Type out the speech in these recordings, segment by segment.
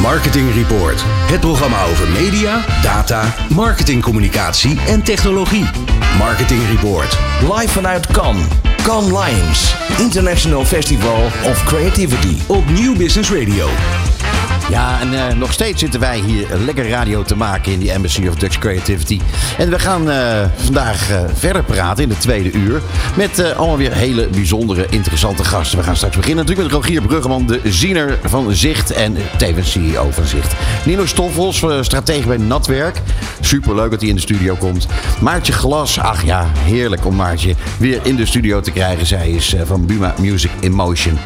Marketing Report. Het programma over media, data, marketingcommunicatie en technologie. Marketing Report. Live vanuit Cannes. Cannes Lions. International Festival of Creativity. Op New Business Radio. Ja, en uh, nog steeds zitten wij hier lekker radio te maken in die Embassy of Dutch Creativity. En we gaan uh, vandaag uh, verder praten in de tweede uur met allemaal weer hele bijzondere, interessante gasten. We gaan straks beginnen natuurlijk met Rogier Bruggeman, de ziener van Zicht en tevens CEO van Zicht. Nino Stoffels, stratege bij Natwerk. Superleuk dat hij in de studio komt. Maartje Glas, ach ja, heerlijk om Maartje weer in de studio te krijgen. Zij is van Buma Music Emotion.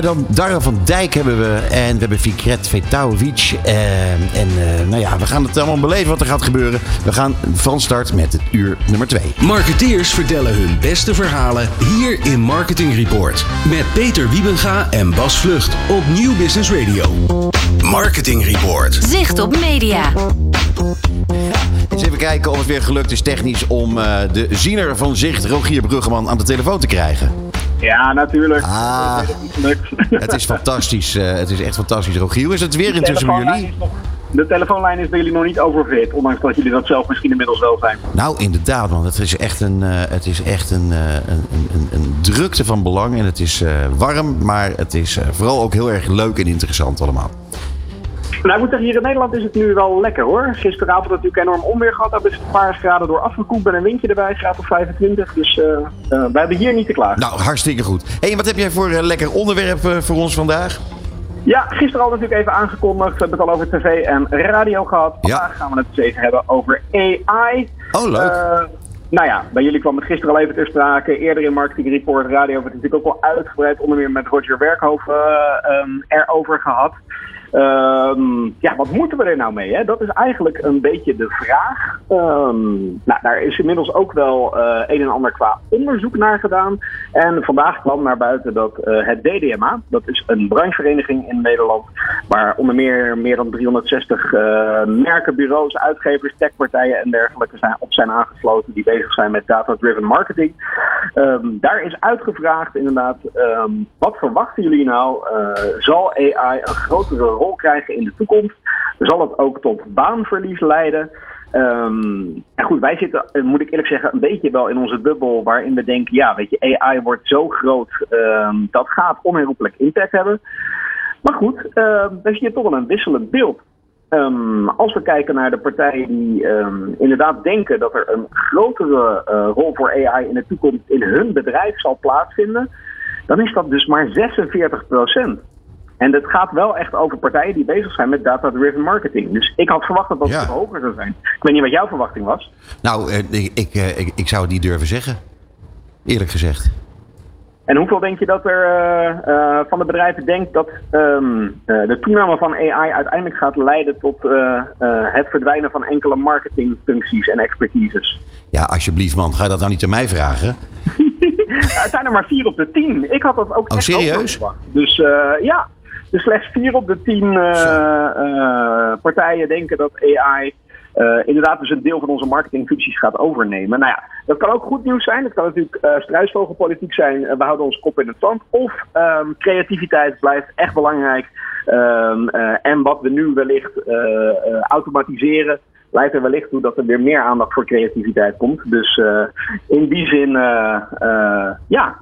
dan Darren van Dijk hebben we en we hebben Fikret Vetaovic. Uh, en uh, nou ja, we gaan het allemaal beleven wat er gaat gebeuren. We gaan van start met het uur nummer 2. Marketeers vertellen hun beste verhalen hier in Marketing Report. Met Peter Wiebenga en Bas Vlucht op Nieuw Business Radio. Marketing Report. Zicht op media. Eens even kijken of het weer gelukt is technisch om uh, de ziener van Zicht, Rogier Bruggeman, aan de telefoon te krijgen. Ja, natuurlijk. Ah, het is fantastisch. Uh, het is echt fantastisch. Rogier, is het weer intussen bij jullie? De telefoonlijn is bij jullie nog niet overfit, ondanks dat jullie dat zelf misschien inmiddels wel zijn. Nou, inderdaad, man. Het is echt een, uh, het is echt een, uh, een, een, een, drukte van belang. En het is warm, maar het is vooral ook heel erg leuk en interessant allemaal. Nou, ik moet zeggen, hier in Nederland is het nu wel lekker hoor. Gisteravond natuurlijk enorm onweer gehad. Daar is een paar graden door afgekoeld met een windje erbij, graad of 25. Dus uh, uh, wij hebben hier niet te klagen. Nou, hartstikke goed. Hé, hey, wat heb jij voor uh, lekker onderwerp voor ons vandaag? Ja, gisteren al natuurlijk even aangekondigd. We hebben het al over tv en radio gehad. Vandaag ja. gaan we het eens even hebben over AI. Oh, leuk. Nou ja, bij jullie kwam het gisteren al even ter sprake. Eerder in Marketing Report Radio hebben we het natuurlijk ook al uitgebreid, onder meer met Roger Werkhoven, um, erover gehad. Um, ja, wat moeten we er nou mee? Hè? Dat is eigenlijk een beetje de vraag. Um, nou, daar is inmiddels ook wel uh, een en ander qua onderzoek naar gedaan. En vandaag kwam naar buiten dat uh, het DDMA, dat is een branchevereniging in Nederland, waar onder meer meer dan 360 uh, merken, bureaus, uitgevers, techpartijen en dergelijke zijn, op zijn aangesloten die bezig zijn met data-driven marketing. Um, daar is uitgevraagd inderdaad, wat verwachten jullie nou? zal AI een grotere rol krijgen in de toekomst? Zal het ook tot baanverlies leiden? Um, en goed, wij zitten, moet ik eerlijk zeggen, een beetje wel in onze bubbel waarin we denken, ja, weet je, AI wordt zo groot, dat gaat onherroepelijk impact hebben. Maar goed, uh, dan zie je toch wel een wisselend beeld. Um, als we kijken naar de partijen die um, inderdaad denken dat er een grotere uh, rol voor AI in de toekomst in hun bedrijf zal plaatsvinden, dan is dat dus maar 46 procent. En het gaat wel echt over partijen die bezig zijn met data-driven marketing. Dus ik had verwacht dat dat ja. hoger zou zijn. Ik weet niet wat jouw verwachting was. Nou, ik, ik, ik, ik zou het niet durven zeggen. Eerlijk gezegd. En hoeveel denk je dat er uh, uh, van de bedrijven denkt dat um, uh, de toename van AI uiteindelijk gaat leiden tot het verdwijnen van enkele marketingfuncties en expertises? Ja, alsjeblieft man, ga je dat nou niet aan mij vragen? het zijn er maar vier op de tien. Ik had dat ook oh, serieus? Dus ja, dus slechts vier op de tien partijen denken dat AI inderdaad dus een deel van onze marketingfuncties gaat overnemen. Nou ja, dat kan ook goed nieuws zijn. Dat kan natuurlijk uh, struisvogelpolitiek zijn. Uh, we houden ons kop in het zand. Of um, creativiteit blijft echt belangrijk. Um, en wat we nu wellicht automatiseren leidt er wellicht toe dat er weer meer aandacht voor creativiteit komt. Dus uh, in die zin, uh, uh, ja,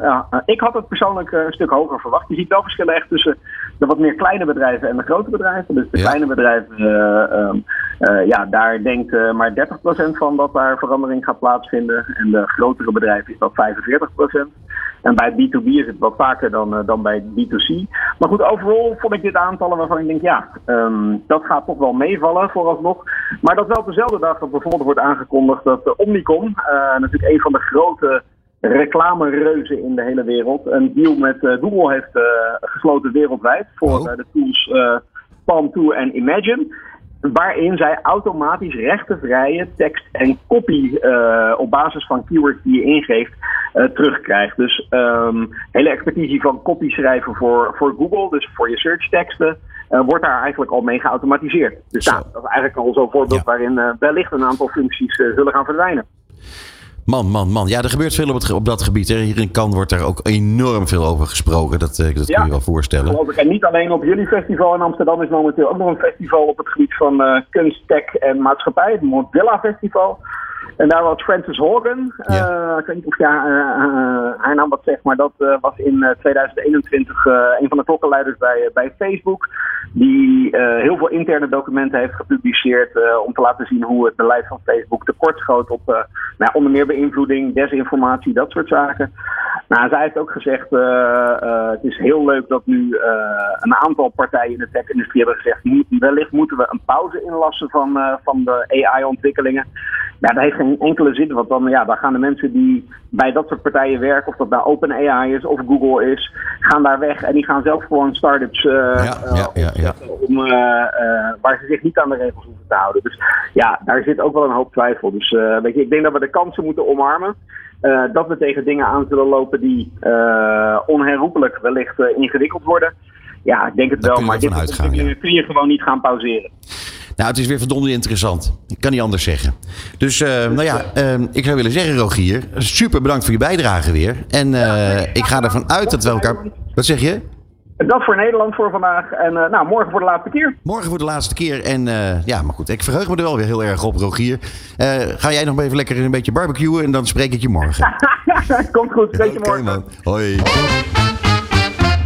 ik had het persoonlijk een stuk hoger verwacht. Je ziet wel verschillen echt tussen de wat meer kleine bedrijven en de grote bedrijven. Dus de ja. kleine bedrijven, um, ja, daar denkt maar 30% van dat daar verandering gaat plaatsvinden. En de grotere bedrijven is dat 45%. En bij B2B is het wat vaker dan, uh, dan bij B2C. Maar goed, overal vond ik dit aantallen waarvan ik denk, ja, um, dat gaat toch wel meevallen vooralsnog. Maar dat wel op dezelfde dag dat bijvoorbeeld wordt aangekondigd dat uh, Omnicom, uh, natuurlijk een van de grote reclamereuzen in de hele wereld, een deal met Google heeft gesloten wereldwijd voor oh. de tools Palm 2 en Imagine. Waarin zij automatisch rechtenvrije tekst en copy eh, op basis van keywords die je ingeeft eh, terugkrijgt. Dus ehm, hele expertise van copy schrijven voor, voor Google, dus voor je search teksten, eh, wordt daar eigenlijk al mee geautomatiseerd. Dus nou, dat is eigenlijk al zo'n voorbeeld Ja. waarin wellicht een aantal functies zullen gaan verdwijnen. Man, man, man. Ja, er gebeurt veel op, het, op dat gebied. Hè. Hier in Cannes wordt daar ook enorm veel over gesproken. Dat, eh, dat kun je wel voorstellen. En niet alleen op jullie festival in Amsterdam is momenteel ook nog een festival op het gebied van eh, kunst, tech en maatschappij. Het Mozilla Festival. En daar was Francis Hogan. eh, ik weet niet of ja, eh, eh, haar naam wat zegt, maar dat eh, was in eh, 2021 eh, een van de klokkenluiders bij, eh, bij Facebook. Die eh, heel veel interne documenten heeft gepubliceerd eh, om te laten zien hoe het beleid van Facebook tekortschoot op eh, nou, onder meer beïnvloeding, desinformatie, dat soort zaken. Nou, zij heeft ook gezegd, eh, eh, het is heel leuk dat nu eh, een aantal partijen in de tech-industrie hebben gezegd, "Moet- wellicht moeten we een pauze inlassen van, eh, van de AI-ontwikkelingen. Ja, dat heeft geen enkele zin, want dan, ja, dan gaan de mensen die bij dat soort partijen werken, of dat nou OpenAI is of Google is, gaan daar weg en die gaan zelf gewoon start-ups eh, Ja, ja, ja, ja. om, eh, waar ze zich niet aan de regels hoeven te houden. Dus ja, daar zit ook wel een hoop twijfel. Dus weet je, ik denk dat we de kansen moeten omarmen. dat we tegen dingen aan zullen lopen die onherroepelijk wellicht ingewikkeld worden. Ja, ik denk het Daar wel, maar dit kun je gewoon niet gaan pauzeren. Nou, het is weer verdomd interessant. Ik kan niet anders zeggen. Dus, eh, nou ja, eh, ik zou willen zeggen, Rogier, super bedankt voor je bijdrage weer. En eh, ik ga ervan uit dat we elkaar... Wat zeg je? Dat voor Nederland voor vandaag. En eh, nou, morgen voor de laatste keer. Morgen voor de laatste keer. En eh, ja, maar goed, ik verheug me er wel weer heel erg op, Rogier. Eh, ga jij nog even lekker een beetje barbecuen en dan spreek ik je morgen. Komt goed, spreek je morgen. man. Hoi.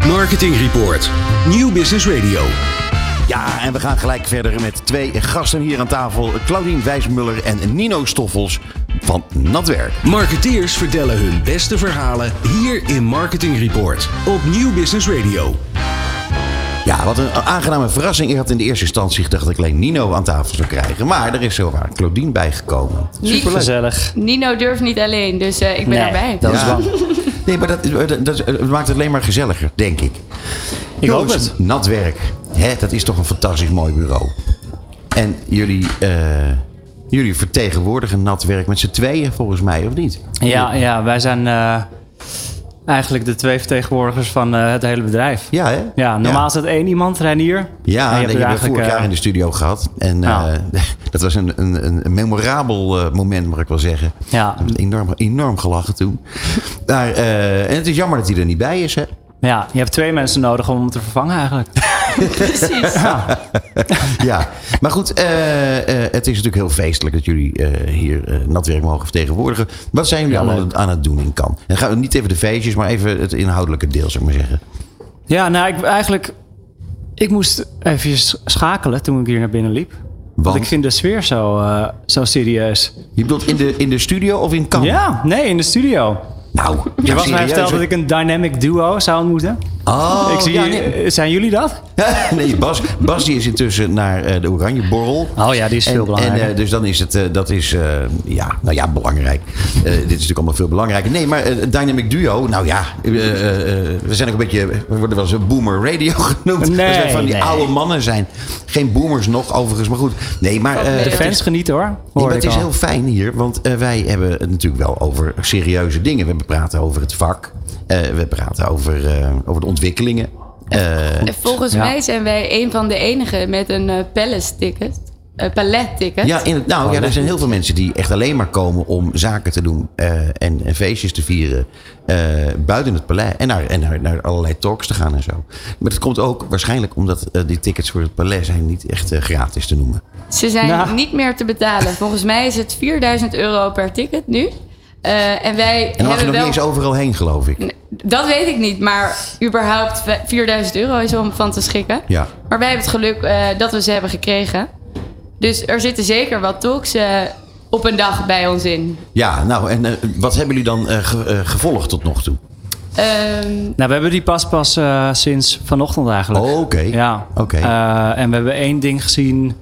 Marketing Report. Nieuw Business Radio. Ja, en we gaan gelijk verder met twee gasten hier aan tafel. Claudine Wijsmuller en Nino Stoffels van Natwerk. Marketeers vertellen hun beste verhalen hier in Marketing Report op Nieuw Business Radio. Ja, wat een aangename verrassing. Ik had in de eerste instantie gedacht dat ik alleen Nino aan tafel zou krijgen. Maar er is zowaar Claudine bijgekomen. Niet Gezellig. Nino durft niet alleen, dus eh, ik ben Nee, erbij. dat is Ja. wel. Nee, maar dat, dat, maakt het alleen maar gezelliger, denk ik. Ik hoop het. Natwerk, hè, dat is toch een fantastisch mooi bureau. En jullie, eh, jullie vertegenwoordigen Natwerk met z'n tweeën, volgens mij, of niet? Ja, ja wij zijn eh, eigenlijk de twee vertegenwoordigers van eh, het hele bedrijf. Ja, hè? Ja, normaal Ja. is dat één iemand, Renier. En Ja, je die hebt er hebben we vorig jaar in de studio gehad. En Ja. eh, dat was een, een, een memorabel moment, mag ik wel zeggen. Ja. Enorm, enorm gelachen toen. Maar, en het is jammer dat hij er niet bij is, hè? Ja, je hebt twee mensen nodig om hem te vervangen eigenlijk. Precies. Ja, maar goed, eh, eh, het is natuurlijk heel feestelijk dat jullie eh, hier Natwerk mogen vertegenwoordigen. Wat zijn jullie Ja, allemaal aan het doen in kan? En gaan we niet even de feestjes, maar even het inhoudelijke deel, zou ik maar zeggen. Ja, nou, ik, eigenlijk... Ik moest even schakelen toen ik hier naar binnen liep. Want, Want? ik vind de sfeer zo, eh, zo serieus. Je bedoelt in de, in de studio of in kan? Ja, nee, in de studio. Nou, Je was mij verteld dat ik een dynamic duo zou ontmoeten. Oh, ik zie, ja, nee. eh, Zijn jullie dat? nee, Bas, Bas die is intussen naar eh, de Oranje Borrel. Oh ja, die is veel belangrijker. En, eh, dus dan is het, dat is, eh, ja, nou ja, belangrijk. Eh, dit is natuurlijk allemaal veel belangrijker. Nee, maar Dynamic Duo, nou ja, we zijn ook een beetje, we worden wel eens een boomer radio genoemd. Nee, Als wij van die nee. oude mannen zijn. Geen boomers nog, overigens, maar goed. Nee, maar... eh, mee. De fans is- genieten hoor. Nee, het is al. heel fijn hier, want wij hebben het natuurlijk wel over serieuze dingen. We praten over het vak, eh, we praten over, eh, over de ontwikkelingen. Eh, En volgens Ja. mij zijn wij een van de enigen met een eh palace-ticket. eh palet-ticket. Ja, in het, nou ja, er zijn heel veel mensen die echt alleen maar komen om zaken te doen eh, en, en feestjes te vieren eh, buiten het paleis en, naar, en naar, naar allerlei talks te gaan en zo. Maar dat komt ook waarschijnlijk omdat die tickets voor het paleis zijn niet echt gratis te noemen. Ze zijn Nou. niet meer te betalen. Volgens mij is het 4000 euro per ticket nu. Eh, en wij En dan mag je hebben nog wel... niet eens overal heen, geloof ik. Dat weet ik niet, maar überhaupt v- 4000 euro is om van te schikken. Ja. Maar wij hebben het geluk eh, dat we ze hebben gekregen. Dus er zitten zeker wat talks eh, op een dag bij ons in. Ja, nou, en wat hebben jullie dan ge- gevolgd tot nog toe? Ehm, Nou, we hebben die pas pas eh, sinds vanochtend eigenlijk. Oh, oké. Ja. Oké. Eh, en we hebben één ding gezien.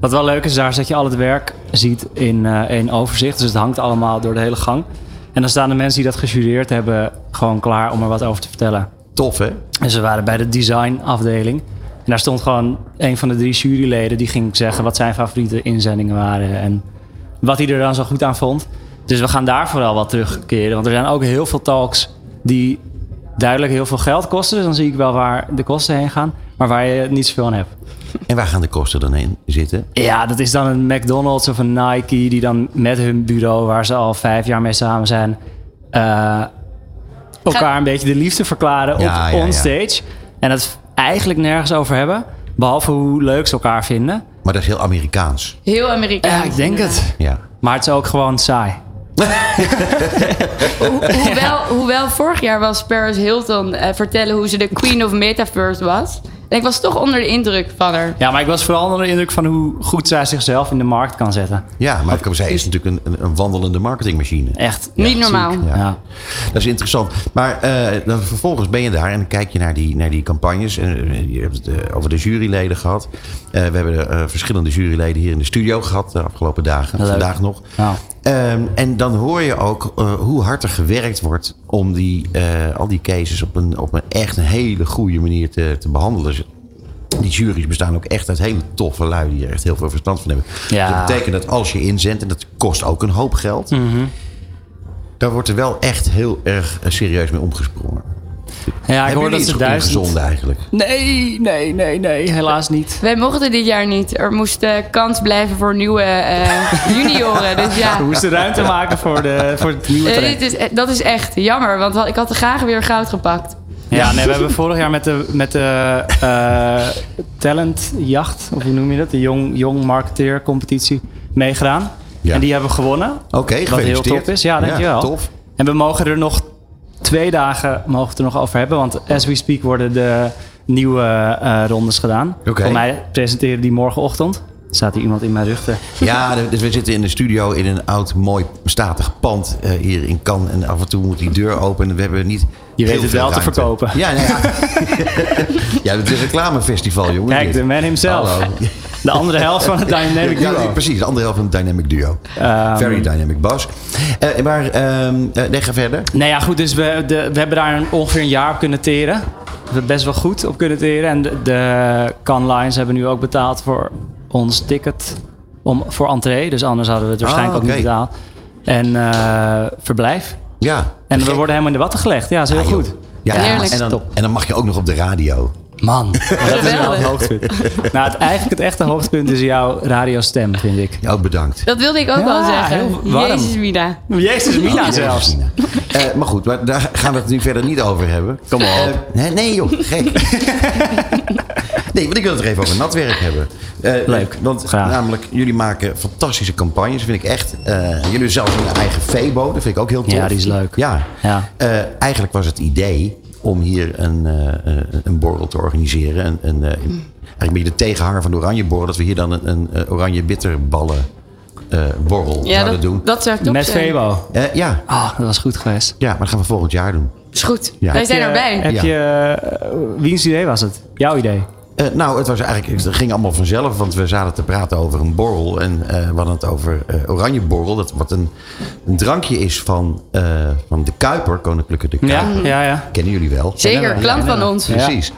Wat wel leuk is, daar is dat je al het werk ziet in eh, één overzicht. Dus het hangt allemaal door de hele gang. En dan staan de mensen die dat gestudeerd hebben gewoon klaar om er wat over te vertellen. Tof, hè? En ze waren bij de designafdeling. En daar stond gewoon een van de drie juryleden... die ging zeggen wat zijn favoriete inzendingen waren... en wat hij er dan zo goed aan vond. Dus we gaan daar vooral wat terugkeren. Want er zijn ook heel veel talks die duidelijk heel veel geld kosten. Dus dan zie ik wel waar de kosten heen gaan. Maar waar je niet zoveel aan hebt. En waar gaan de kosten dan heen zitten? Ja, dat is dan een McDonald's of een Nike... die dan met hun bureau, waar ze al vijf jaar mee samen zijn... eh, elkaar een beetje de liefde verklaren op Ja, ja, ja. onstage. En het eigenlijk nergens over hebben. Behalve hoe leuk ze elkaar vinden. Maar dat is heel Amerikaans. Heel Amerikaans. Ja, ik denk het. Ja. Maar het is ook gewoon saai. Ho- hoewel, hoewel vorig jaar was Paris Hilton eh, vertellen hoe ze de Queen of Metaverse was. En ik was toch onder de indruk van haar. Ja, maar ik was vooral onder de indruk van hoe goed zij zichzelf in de markt kan zetten. Ja, maar zij is natuurlijk een, een, wandelende marketingmachine. Echt. Niet normaal. Ja. Ja. Dat is interessant. Maar eh, dan vervolgens ben je daar en dan kijk je naar die, naar die campagnes. En, eh, je hebt het eh, over de juryleden gehad. Eh, we hebben verschillende juryleden hier in de studio gehad de afgelopen dagen. Leuk. Vandaag nog. Ja. Ehm, en dan hoor je ook eh, hoe hard er gewerkt wordt om die, eh, al die cases op een, op een echt een hele goede manier te, te behandelen. Dus Die juries bestaan ook echt uit hele toffe lui die er echt heel veel verstand van hebben. Ja. Dat betekent dat als je inzendt, en dat kost ook een hoop geld, Mhm. daar wordt er wel echt heel erg eh, serieus mee omgesprongen. Ja, ik Hebben hoor jullie dat ze duizend... ingezonde eigenlijk? Nee, nee, nee, nee, helaas niet. Wij mochten dit jaar niet. Er moest eh, kans blijven voor nieuwe eh, junioren. Dus ja. We moesten ruimte maken voor, de, voor het nieuwe Eh, talent. dit is, eh, dat is echt jammer, want ik had er graag weer goud gepakt. Ja, nee, we hebben vorig jaar met de, met de eh, talentjacht, of hoe noem je dat? De jong, jong marketeer competitie meegedaan. Ja. En die hebben we gewonnen. Oké, Wat heel tof is. Ja, dankjewel. tof. En we mogen er nog twee dagen mogen we het er nog over hebben. Want as we speak worden de nieuwe eh, rondes gedaan. Oké. Voor mij presenteren die morgenochtend. Staat hier iemand in mijn rug. Ja, dus we zitten in de studio in een oud, mooi, statig pand eh, hier in Cannes. En af en toe moet die deur open. En we hebben niet. Je weet het wel te verkopen. Ja, nou ja. ja, het is een reclamefestival, jongen. Kijk, de man himself. Hallo. De andere helft van het Dynamic Ja, Duo. nee, precies, de andere helft van het Dynamic Duo. Ehm, Very Dynamic Bas. Eh, maar, nee, ga verder. Nou ja, goed, dus we, de, we hebben daar een, ongeveer een jaar op kunnen teren. We hebben best wel goed op kunnen teren. En de, de Cannes Lines hebben nu ook betaald voor ons ticket om, voor entree. Dus anders hadden we het waarschijnlijk Ah, ook oké. niet betaald. En eh, verblijf. Ja. En we worden helemaal in de watten gelegd. Ja, dat is heel Ah, goed. Ja, en dan, Top. en dan mag je ook nog op de radio. Man, dat is wel het hoogtepunt. nou, het, eigenlijk het echte hoogtepunt is jouw radiostem, vind ik. Ja, ook bedankt. Dat wilde ik ook Ja, wel zeggen. heel warm. Jezus, Mina. Jezus, Mina Oh, zelfs. Jezus, Mina. Eh, maar goed, maar daar gaan we het nu verder niet over hebben. Kom op. Eh, nee, nee, joh, gek. nee, want ik wil het er even over natwerk hebben. Eh, Leuk, Want graag. namelijk, jullie maken fantastische campagnes, vind ik echt. Eh, jullie zelfs een eigen Febo, dat vind ik ook heel tof. Ja, die is leuk. Ja. Ja. Eh, eigenlijk was het idee om hier een, eh, eh, een borrel te organiseren. Een, een, eh, eigenlijk een beetje de tegenhanger van de oranje borrel. Dat we hier dan een, een, oranje bitterballen eh, borrel Ja, zouden dat, doen. dat zou top Met. Febo. Eh, ja. Ah, dat was goed geweest. ja, maar dat gaan we volgend jaar doen. Is goed. Ja. Wij zijn Heb je- erbij. Heb je, wiens idee was het? Jouw idee? Eh, nou, het was eigenlijk, het ging allemaal vanzelf, want we zaten te praten over een borrel. En eh, we hadden het over eh, oranje borrel, dat wat een, een drankje is van, eh, van de Kuiper, Koninklijke de Ja, Kuiper. ja, ja. Kennen jullie wel? Zeker, klant Ja, van ons. Precies.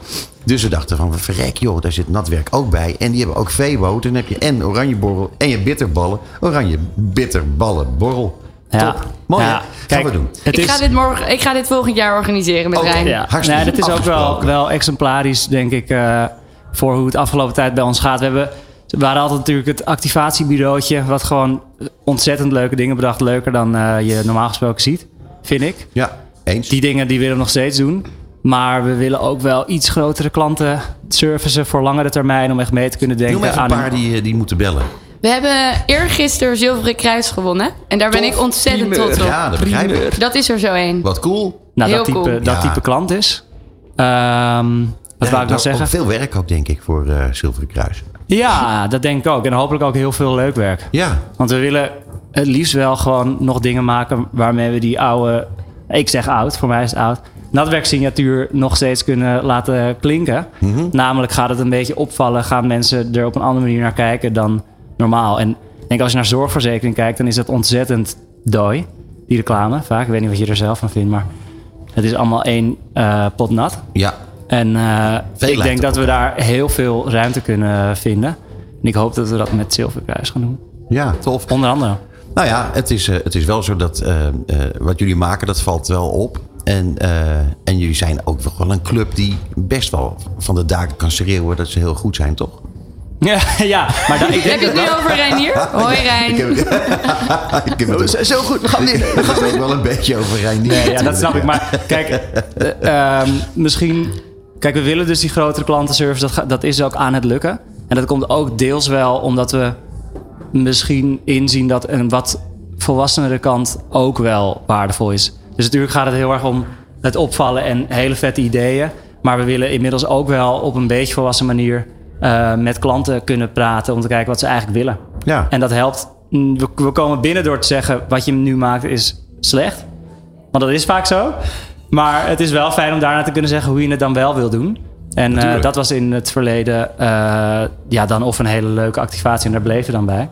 Dus we dachten van, verrek joh, daar zit natwerk ook bij. En die hebben ook Febo. Dan heb je en oranje borrel en je bitterballen. Oranje bitterballen borrel. Ja. Top. Mooi? Ja. Kijk, we doen. Het Ik is, ga, dit morgen, ik ga dit volgend jaar organiseren met Oké. Rijn. ja. hartstikke Nee, dat is ook wel, wel exemplarisch, denk ik, eh, voor hoe het afgelopen tijd bij ons gaat. We, hebben, we waren altijd natuurlijk het activatiebureautje, wat gewoon ontzettend leuke dingen bedacht. Leuker dan eh, je normaal gesproken ziet, vind ik. Ja, eens. Die dingen die willen we nog steeds doen. Maar we willen ook wel iets grotere klanten servicen voor langere termijn. Om echt mee te kunnen denken Noem even een aan paar die, eh, die moeten bellen. We hebben eergisteren Zilveren Kruis gewonnen. En daar ben ik ontzettend trots op. Ja, dat begrijp ik. Dat is er zo één. Wat cool. Nou, Heel dat type, cool. dat Ja. type klant is. Ehm, wat Ja, wou ik nog zeggen? ook Veel werk ook, denk ik, voor eh Zilveren Kruis. Ja, dat denk ik ook. En hopelijk ook heel veel leuk werk. Ja, Want we willen het liefst wel gewoon nog dingen maken waarmee we die oude, ik zeg oud, voor mij is het oud, natwerksignatuur nog steeds kunnen laten klinken. Mhm. Namelijk gaat het een beetje opvallen, gaan mensen er op een andere manier naar kijken dan normaal. En ik denk als je naar zorgverzekering kijkt, dan is het ontzettend dooi, die reclame vaak. Ik weet niet wat je er zelf van vindt, maar het is allemaal één eh, pot nat. ja. En eh, Veel ik denk dat we daar heel veel ruimte kunnen vinden. En ik hoop dat we dat met Zilverkruis gaan doen. Ja, tof. Onder andere. Nou ja, het is, eh, het is wel zo dat eh, eh, wat jullie maken, dat valt wel op. En, eh, en jullie zijn ook wel een club die best wel van de daken kan schreeuwen dat ze heel goed zijn, toch? Ja, ja maar da- ik Heb denk je het nu over Reinier? Hoi Rijn. Ik heb het, ik heb het ook- Zo goed, we gaan Het gaat ook wel een beetje over Reinier. Nee, ja, dat snap ik. Maar kijk, eh, ehm, misschien... Kijk, we willen dus die grotere klantenservice. Dat, ga- dat is ook aan het lukken. En dat komt ook deels wel omdat we misschien inzien dat een wat volwassenere kant ook wel waardevol is. Dus natuurlijk gaat het heel erg om het opvallen en hele vette ideeën. Maar we willen inmiddels ook wel op een beetje volwassen manier eh, met klanten kunnen praten om te kijken wat ze eigenlijk willen. Ja. En dat helpt. Mm, We, we komen binnen door te zeggen wat je nu maakt is slecht. Want dat is vaak zo. Maar het is wel fijn om daarna te kunnen zeggen hoe je het dan wel wil doen. En eh, dat was in het verleden eh, ja, dan of een hele leuke activatie en daar bleef je dan bij.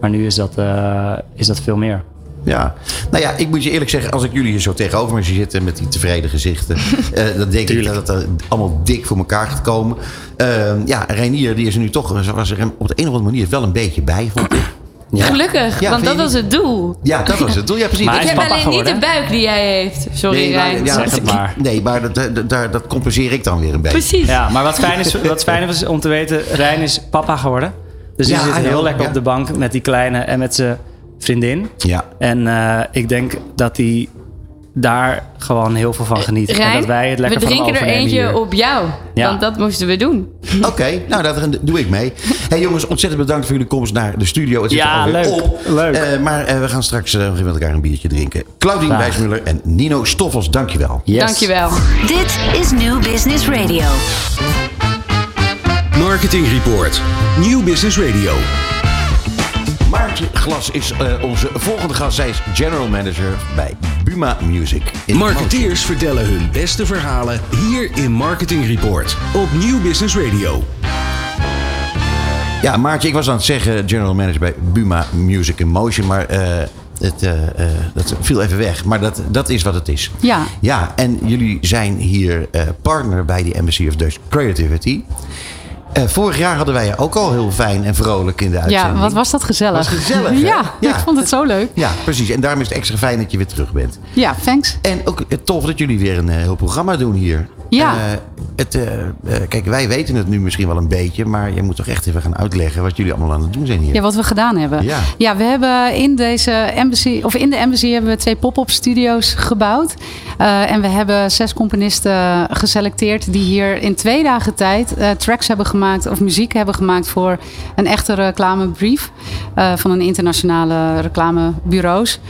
Maar nu is dat, eh, is dat veel meer. Ja, nou ja, ik moet je eerlijk zeggen, als ik jullie hier zo tegenover me zie zitten met die tevreden gezichten, dan denk ik dat het er allemaal dik voor elkaar gaat komen. Ehm, ja, Reinier, die is er nu toch, was er op de een of andere manier wel een beetje bij, vond ik. Ja. Gelukkig, Ja, want dat was het doel. Ja, dat was het. doel. Ja, precies. Maar Ik hij heb alleen niet de buik die jij heeft. Sorry Nee, maar, Rijn. ja, Zeg het maar. Nee, maar dat, dat, dat, dat compenseer ik dan weer een beetje. Precies. Ja, maar wat fijn is, wat fijn is om te weten, Rijn is papa geworden. Dus die Ja, zit heel lekker ja. op de bank met die kleine en met zijn vriendin. Ja. En eh, ik denk dat hij daar gewoon heel veel van geniet. en Rijn, dat wij het lekker we drinken er eentje hier. op jou. Ja. Want dat moesten we doen. Oké, nou, daar doe ik mee. Hey jongens, ontzettend bedankt voor jullie komst naar de studio. Het zit er Ja, leuk. op. Leuk. Eh, maar eh, we gaan straks eh, nog even met elkaar een biertje drinken. Claudine. Wijsmuller en Nino Stoffels, dankjewel. Yes. Dankjewel. Dit is New Business Radio. Marketing Report. Nieuw Business Radio. Maartje Glas is eh, onze volgende gast. Zij is general manager bij Buma Music. in Marketeers vertellen hun beste verhalen hier in Marketing Report op Nieuw Business Radio. Ja, Maartje, ik was aan het zeggen general manager bij Buma Music in Motion. Maar eh, het, eh, eh, dat viel even weg. Maar dat, dat is wat het is. Ja. Ja, en jullie zijn hier eh, partner bij de Embassy of Dutch Creativity. Eh, vorig jaar hadden wij je ook al heel fijn en vrolijk in de uitzending. Ja, wat was dat gezellig. Was gezellig? Ja, Ja. ik vond het zo leuk. Ja, precies. En daarom is het extra fijn dat je weer terug bent. Ja, thanks. En ook eh, tof dat jullie weer een eh, heel programma doen hier. Ja. Eh, het, eh, eh, kijk, wij weten het nu misschien wel een beetje, maar je moet toch echt even gaan uitleggen wat jullie allemaal aan het doen zijn hier. Ja, wat we gedaan hebben. Ja. we hebben in deze embassy, of in de embassy hebben we twee pop-up studio's gebouwd. En we hebben zes componisten geselecteerd die hier in twee dagen tijd tracks hebben gemaakt of muziek hebben gemaakt voor een echte reclamebrief van een internationale reclamebureaus.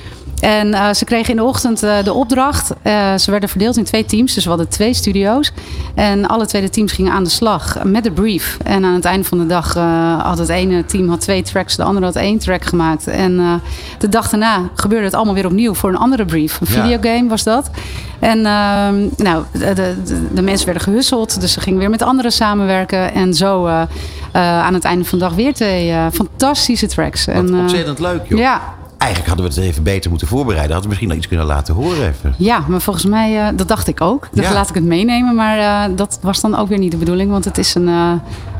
En eh, ze kregen in de ochtend eh, de opdracht. Eh, ze werden verdeeld in twee teams, dus we hadden twee studio's. En alle twee de teams gingen aan de slag met de brief. En aan het einde van de dag had het ene team had twee tracks, de andere had één track gemaakt. En de dag daarna gebeurde het allemaal weer opnieuw voor een andere brief. Een Ja. videogame was dat. En ehm, nou, de, de, de mensen werden gehusseld, dus ze gingen weer met anderen samenwerken. En zo aan het einde van de dag weer twee fantastische tracks. Wat en, ontzettend leuk, joh. Ja, Eigenlijk hadden we het even beter moeten voorbereiden. Hadden we misschien nog iets kunnen laten horen even. Ja, maar volgens mij, eh, dat dacht ik ook. Dus Ja. laat ik het meenemen. Maar eh, dat was dan ook weer niet de bedoeling. Want het is een, eh,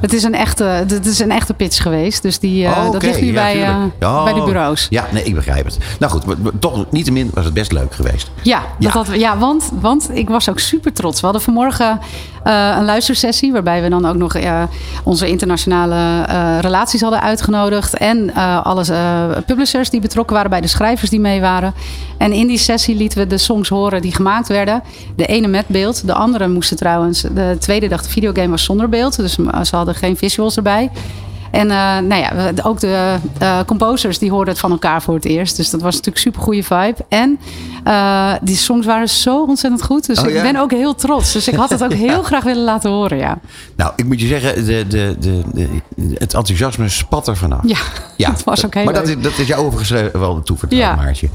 het is een, echte, het is een echte pitch geweest. Dus die, eh, dat ligt nu Ja, bij, eh, bij de bureaus. Ja, nee, ik begrijp het. Nou goed, maar- maar toch niettemin was het best leuk geweest. Ja, Ja. dat had- ja want, want ik was ook super trots. We hadden vanmorgen eh, een luistersessie... waarbij we dan ook nog onze internationale relaties hadden uitgenodigd... en alle publishers die betrokken waren bij de schrijvers die mee waren. En in die sessie lieten we de songs horen die gemaakt werden. De ene met beeld, de andere moesten trouwens... de tweede dag de videogame was zonder beeld... dus ze hadden geen visuals erbij... En eh, nou ja, ook de eh, composers die hoorden het van elkaar voor het eerst. Dus dat was natuurlijk super goede vibe. En eh, die songs waren zo ontzettend goed. Dus Oh, ik ja? ben ook heel trots. Dus ik had het ook heel graag willen laten horen, ja. Nou, ik moet je zeggen, de, de, de, het enthousiasme spat er vanaf. Ja, het was ook heel Maar dat is, dat is jou overigens wel toevertrouwd, Ja. Maartje.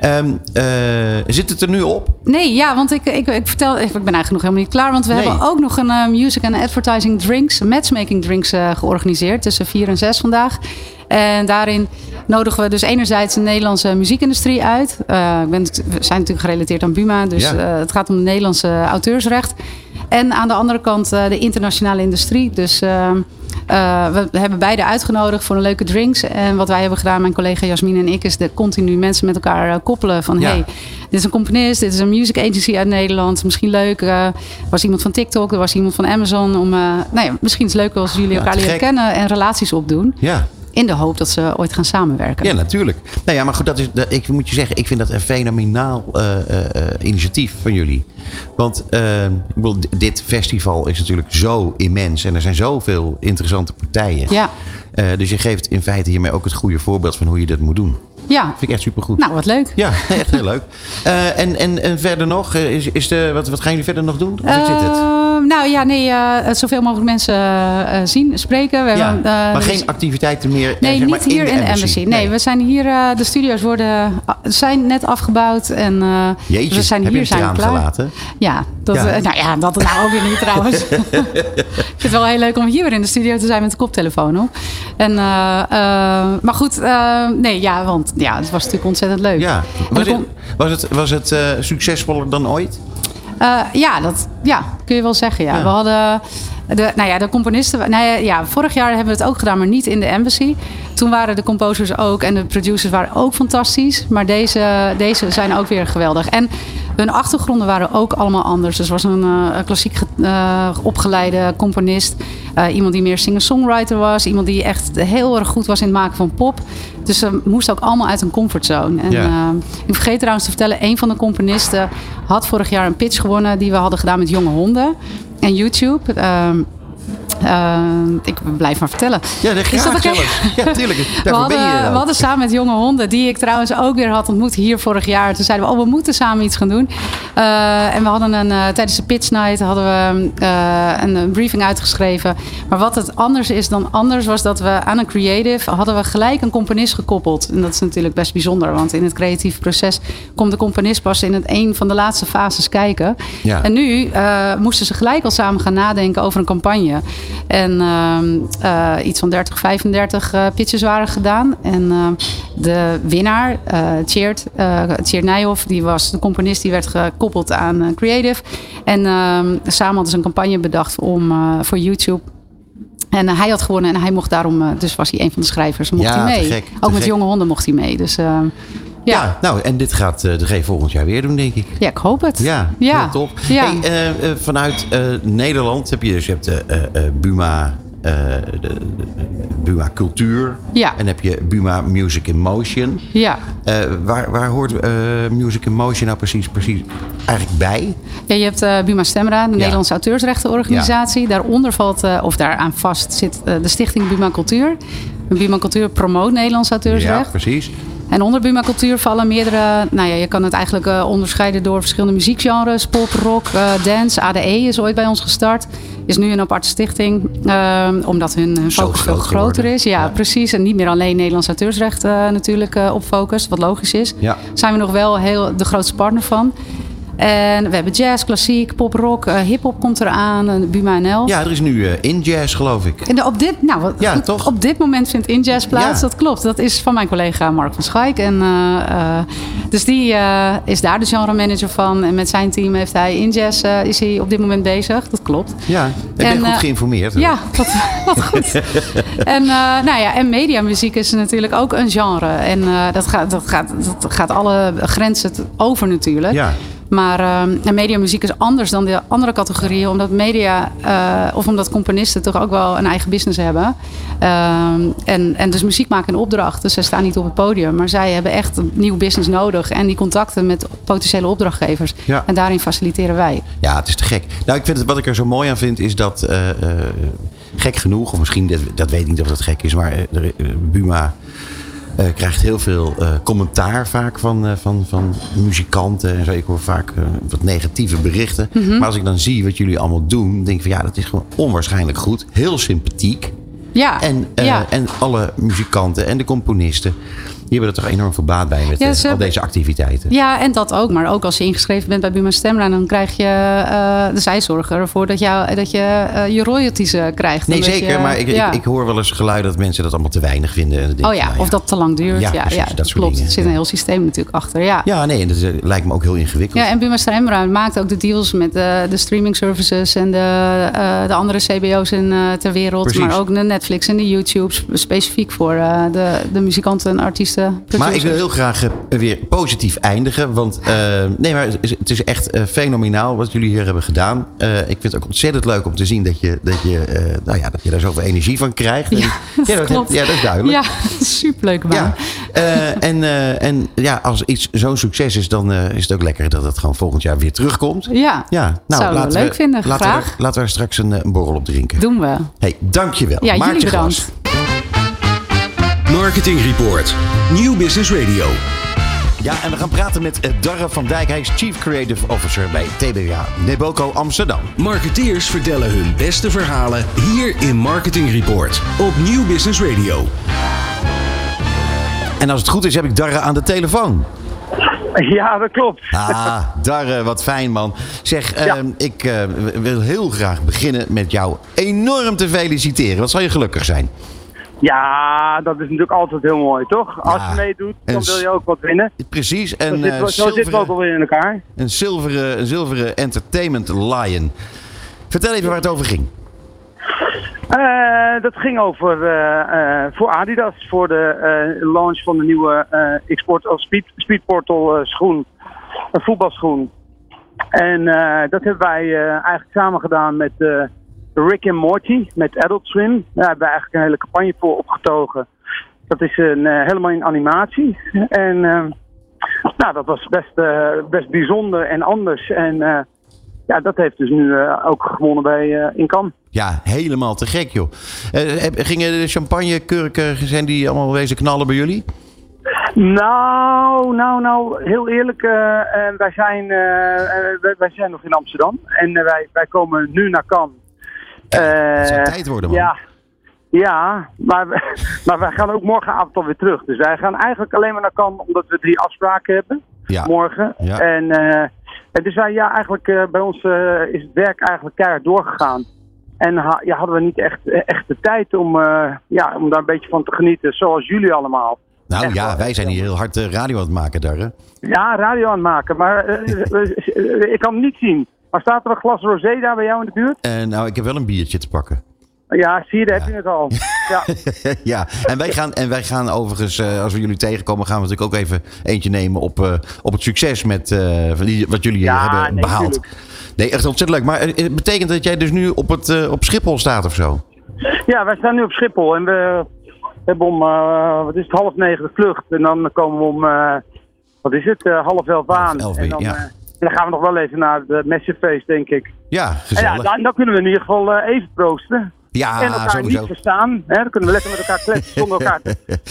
Eh, zit het er nu op? Nee, ja, want ik, ik, ik vertel, ik ben eigenlijk nog helemaal niet klaar. Want we Nee. hebben ook nog een eh, music and advertising drinks, matchmaking drinks eh, georganiseerd. Tussen 4 en 6 vandaag. En daarin nodigen we dus enerzijds de Nederlandse muziekindustrie uit. Ik ben, we zijn natuurlijk gerelateerd aan Buma, dus Ja. eh, het gaat om het Nederlandse auteursrecht. En aan de andere kant eh, de internationale industrie. Dus we hebben beide uitgenodigd voor een leuke drinks. En wat wij hebben gedaan, mijn collega Jasmine en ik, is de continu mensen met elkaar koppelen. Van Ja. hey, dit is een componist, dit is een music agency uit Nederland. Misschien leuk. er was iemand van TikTok, er was iemand van Amazon. Om, nou ja, misschien is het leuk als jullie Ja, elkaar leren kennen en relaties opdoen. Ja. In de hoop dat ze ooit gaan samenwerken. Ja, natuurlijk. Nou ja, maar goed, dat is, dat, ik moet je zeggen, ik vind dat een fenomenaal eh, eh, eh, initiatief van jullie. Want eh, ik bedoel, d- dit festival is natuurlijk zo immens en er zijn zoveel interessante partijen. Ja. Dus je geeft in feite hiermee ook het goede voorbeeld van hoe je dat moet doen. Ja. Vind ik echt supergoed. Nou, wat leuk. Ja, echt heel leuk. Eh, en, en, en verder nog, eh, is, is de, wat, wat gaan jullie verder nog doen? Of zit het? Eh, nou ja, nee, eh, zoveel mogelijk mensen zien, spreken. We Ja, hebben, maar dus- geen activiteiten meer Nee, zeg maar, niet hier in de embassy. Nee, Nee. we zijn hier, de studio's worden, zijn net afgebouwd. En Jeetje, we zijn heb hier zijn klaar. gelaten? Ja, dat, Ja. eh, nou ja, dat nou ook weer niet trouwens. ik vind het wel heel leuk om hier weer in de studio te zijn met de koptelefoon op. En, eh, eh, maar goed, nee, ja, want ja, het was natuurlijk ontzettend leuk. Ja, was het, was het, was het succesvoller dan ooit? Ja, dat ja, kun je wel zeggen. Ja. Ja. We hadden de, nou ja, de componisten. Nou ja, ja, vorig jaar hebben we het ook gedaan, maar niet in de embassy. Toen waren de composers ook en de producers waren ook fantastisch. Maar deze, deze zijn ook weer geweldig. En hun achtergronden waren ook allemaal anders. Dus was een eh, klassiek eh, opgeleide componist. eh, iemand die meer singer-songwriter was. Iemand die echt heel erg goed was in het maken van pop. Dus ze moesten ook allemaal uit een comfortzone. En, ik vergeet trouwens te vertellen, een van de componisten had vorig jaar een pitch gewonnen die we hadden gedaan met jonge honden. En YouTube. Ehm, ehm, ik blijf maar vertellen. Ja, dat Is dat zelfs. Ja, tuurlijk. We hadden, we hadden samen met jonge honden, die ik trouwens ook weer had ontmoet hier vorig jaar. Toen zeiden we, oh, we moeten samen iets gaan doen. Eh, en we hadden een, eh, tijdens de pitch night hadden we eh, een, een briefing uitgeschreven. Maar wat het anders is dan anders, was dat we aan een creative hadden we gelijk een componist gekoppeld. En dat is natuurlijk best bijzonder, want in het creatieve proces komt de componist pas in het een van de laatste fases kijken. Ja. En nu eh, moesten ze gelijk al samen gaan nadenken over een campagne. En ehm, eh, iets van 30, 35 eh, pitches waren gedaan. En eh, de winnaar, eh Tjeerd, Tjeerd Nijhoff, die was de componist die werd gekoppeld aan Creative. En ehm, samen hadden ze een campagne bedacht om, voor YouTube. En hij had gewonnen en hij mocht daarom, dus was hij een van de schrijvers, mocht Ja, hij mee. gek, Ook met gek. jonge honden mocht hij mee. Dus ehm, Ja. ja. nou, en dit gaat eh, de G volgend jaar weer doen, denk ik. ja, ik hoop het. Ja, ja. heel top. Ja. Hey, eh, eh, vanuit Nederland heb je dus je hebt, eh, Buma, de, de- Buma Cultuur. Ja. En heb je Buma Music in Motion. ja. Waar, waar hoort Music in Motion nou precies, precies eigenlijk bij? Ja, je hebt Buma Stemra, de Nederlandse auteursrechtenorganisatie. Daaronder valt, of daaraan vast, zit de stichting Buma Cultuur. Buma Cultuur promoot Nederlands Ja, auteursrecht. precies. En onder Buma Cultuur vallen meerdere... Nou ja, je kan het eigenlijk eh, onderscheiden door verschillende muziekgenres. Pop, rock, eh, dance. ADE is ooit bij ons gestart. Is nu een aparte stichting. eh, omdat hun, hun focus veel groter is. Ja, Ja. precies. En niet meer alleen Nederlands auteursrecht natuurlijk op focus. Wat logisch is. Ja. Zijn we nog wel heel de grootste partner van. En we hebben jazz, klassiek, pop, rock, eh, hip-hop komt eraan. en Buma NL. Ja, er is nu eh, In Jazz, geloof ik. En op dit, nou, wat- Ja, goed, toch? op dit moment vindt InJazz plaats. Ja. Dat klopt. Dat is van mijn collega Mark van Schaik. En, dus die is daar de genre manager van. En met zijn team heeft hij InJazz eh, is hij op dit moment bezig. Dat klopt. Ja, ik ben En, goed geïnformeerd. Ja, wat, wat goed. en, nou ja, en mediamuziek is natuurlijk ook een genre. En dat, gaat, dat, gaat, dat gaat alle grenzen over natuurlijk. Ja. Maar en mediamuziek is anders dan de andere categorieën. Omdat media, eh, of omdat componisten toch ook wel een eigen business hebben. Ehm, en, en dus muziek maken een opdracht. Dus zij staan niet op het podium. Maar zij hebben echt een nieuw business nodig. En die contacten met potentiële opdrachtgevers. Ja. En daarin faciliteren wij. Ja, het is te gek. Nou, ik vind het, wat ik er zo mooi aan vind is dat, eh, eh, gek genoeg, of misschien, dat, dat weet ik niet of dat gek is, maar Buma eh, krijgt heel veel eh, commentaar vaak van, eh, van, van muzikanten. En zo. Ik hoor vaak wat negatieve berichten. Maar als ik dan zie wat jullie allemaal doen, denk ik van ja, dat is gewoon onwaarschijnlijk goed. Heel sympathiek. Ja, En, ja. en alle muzikanten en de componisten. Die hebben er toch enorm veel baat bij met Ja, eh, ze al deze activiteiten. Ja, en dat ook. Maar ook als je ingeschreven bent bij Buma Stemra, dan krijg je eh de zijzorger ervoor dat, jou, dat je eh, je royalties krijgt. Nee, zeker. je- maar ik, ja. ik, ik hoor wel eens geluiden dat mensen dat allemaal te weinig vinden. En denk Oh ja, nou of dat te lang duurt. Ja, Ja, precies, dat soort klopt. dingen, Er zit een heel systeem natuurlijk achter. Ja. Ja, nee, en dat lijkt me ook heel ingewikkeld. Ja, en Buma Stemra maakt ook de deals met de, de streaming services en de, de andere CBO's in, ter wereld. Precies. Maar ook de Netflix en de YouTube, sp- specifiek voor de, de muzikanten en artisten. Maar ik wil heel graag eh, weer positief eindigen. Want eh, nee, maar het is, echt eh, fenomenaal wat jullie hier hebben gedaan. Eh, ik vind het ook ontzettend leuk om te zien dat je, dat je, eh, nou ja, dat je daar zoveel energie van krijgt. En- ja, dat, klopt. ja, dat is duidelijk. Ja. Ja, eh, en, eh, en ja, als iets zo'n succes is, dan eh, is het ook lekker dat het gewoon volgend jaar weer terugkomt. Ja, Ja, nou, Zouden we laten leuk vinden, Laten we, graag. er, laten we straks een, eh, een borrel op drinken. doen we. hey, dankjewel. Ja, Maartje jullie bedankt. Marketing Report. Nieuw Business Radio. Ja, en we gaan praten met eh, Darre van Dijk. Hij is Chief Creative Officer bij TBA Neboco Amsterdam. Marketeers vertellen hun beste verhalen hier in Marketing Report op Nieuw Business Radio. En als het goed is, heb ik Darre aan de telefoon. Ja, dat klopt. Ah, Darre, wat fijn man. Zeg, ehm, ik eh, wil heel graag beginnen met jou enorm te feliciteren. Wat zal je gelukkig zijn? Ja, dat is natuurlijk altijd heel mooi, toch? Als je meedoet, dan wil je ook wat winnen. Precies, en we, zo zitten we ook alweer in elkaar. een, zilveren, een zilveren Entertainment Lion. Vertel even waar het over ging. Eh, dat ging over eh, eh, voor Adidas, voor de eh, launch van de nieuwe eh Xport of Speed, Speedportal eh, schoen. Een voetbalschoen. En eh, dat hebben wij eh, eigenlijk samen gedaan met eh, Rick en Morty, met Adult Swim. Daar hebben we eigenlijk een hele campagne voor opgetogen. Dat is een, eh, helemaal in animatie. En eh, nou, dat was best, eh, best bijzonder en anders. En eh, ja, dat heeft dus nu ook gewonnen bij in Cannes. Ja, helemaal te gek joh. Gingen de champagnekurken, zijn die allemaal wezen knallen bij jullie? Nou, nou, nou, heel eerlijk, wij, zijn, wij, wij zijn nog in Amsterdam en wij, wij komen nu naar Cannes. Het zou Eh, tijd worden man. Ja, ja maar, maar wij gaan ook morgenavond alweer terug. Dus wij gaan eigenlijk alleen maar naar Cannes omdat we drie afspraken hebben Ja. morgen. Ja. En, eh, en dus wij, ja, eigenlijk eh, bij ons is het werk eigenlijk keihard doorgegaan. En ha- ja, hadden we niet echt, echt de tijd om, ja, om daar een beetje van te genieten, zoals jullie allemaal. Nou Echt ja, wij zijn hier heel hard radio aan het maken, Darre. Ja, radio aan het maken, maar ik kan het niet zien. Maar staat er een glas rosé daar bij jou in de buurt? En nou, ik heb wel een biertje te pakken. Ja, zie je, daar heb je het al. Ja. ja, en wij gaan, en wij gaan overigens, eh, als we jullie tegenkomen, gaan we natuurlijk ook even eentje nemen op, eh, op het succes met, van die, wat jullie Ja, hebben nee, behaald. tuurlijk. Nee, echt ontzettend leuk. Maar het betekent dat jij dus nu op, het, op Schiphol staat of zo? ja, wij staan nu op Schiphol en we hebben om, wat is het, half negen de vlucht. En dan komen we om, wat is het, half elf aan. elf en, dan, ja. En dan gaan we nog wel even naar de Messefeest, denk ik. Ja, En gezellig. ja, dan, dan kunnen we in ieder geval eh, even proosten. Ja, en elkaar sowieso. niet verstaan. Hè? Dan kunnen we lekker met elkaar kletsen zonder elkaar.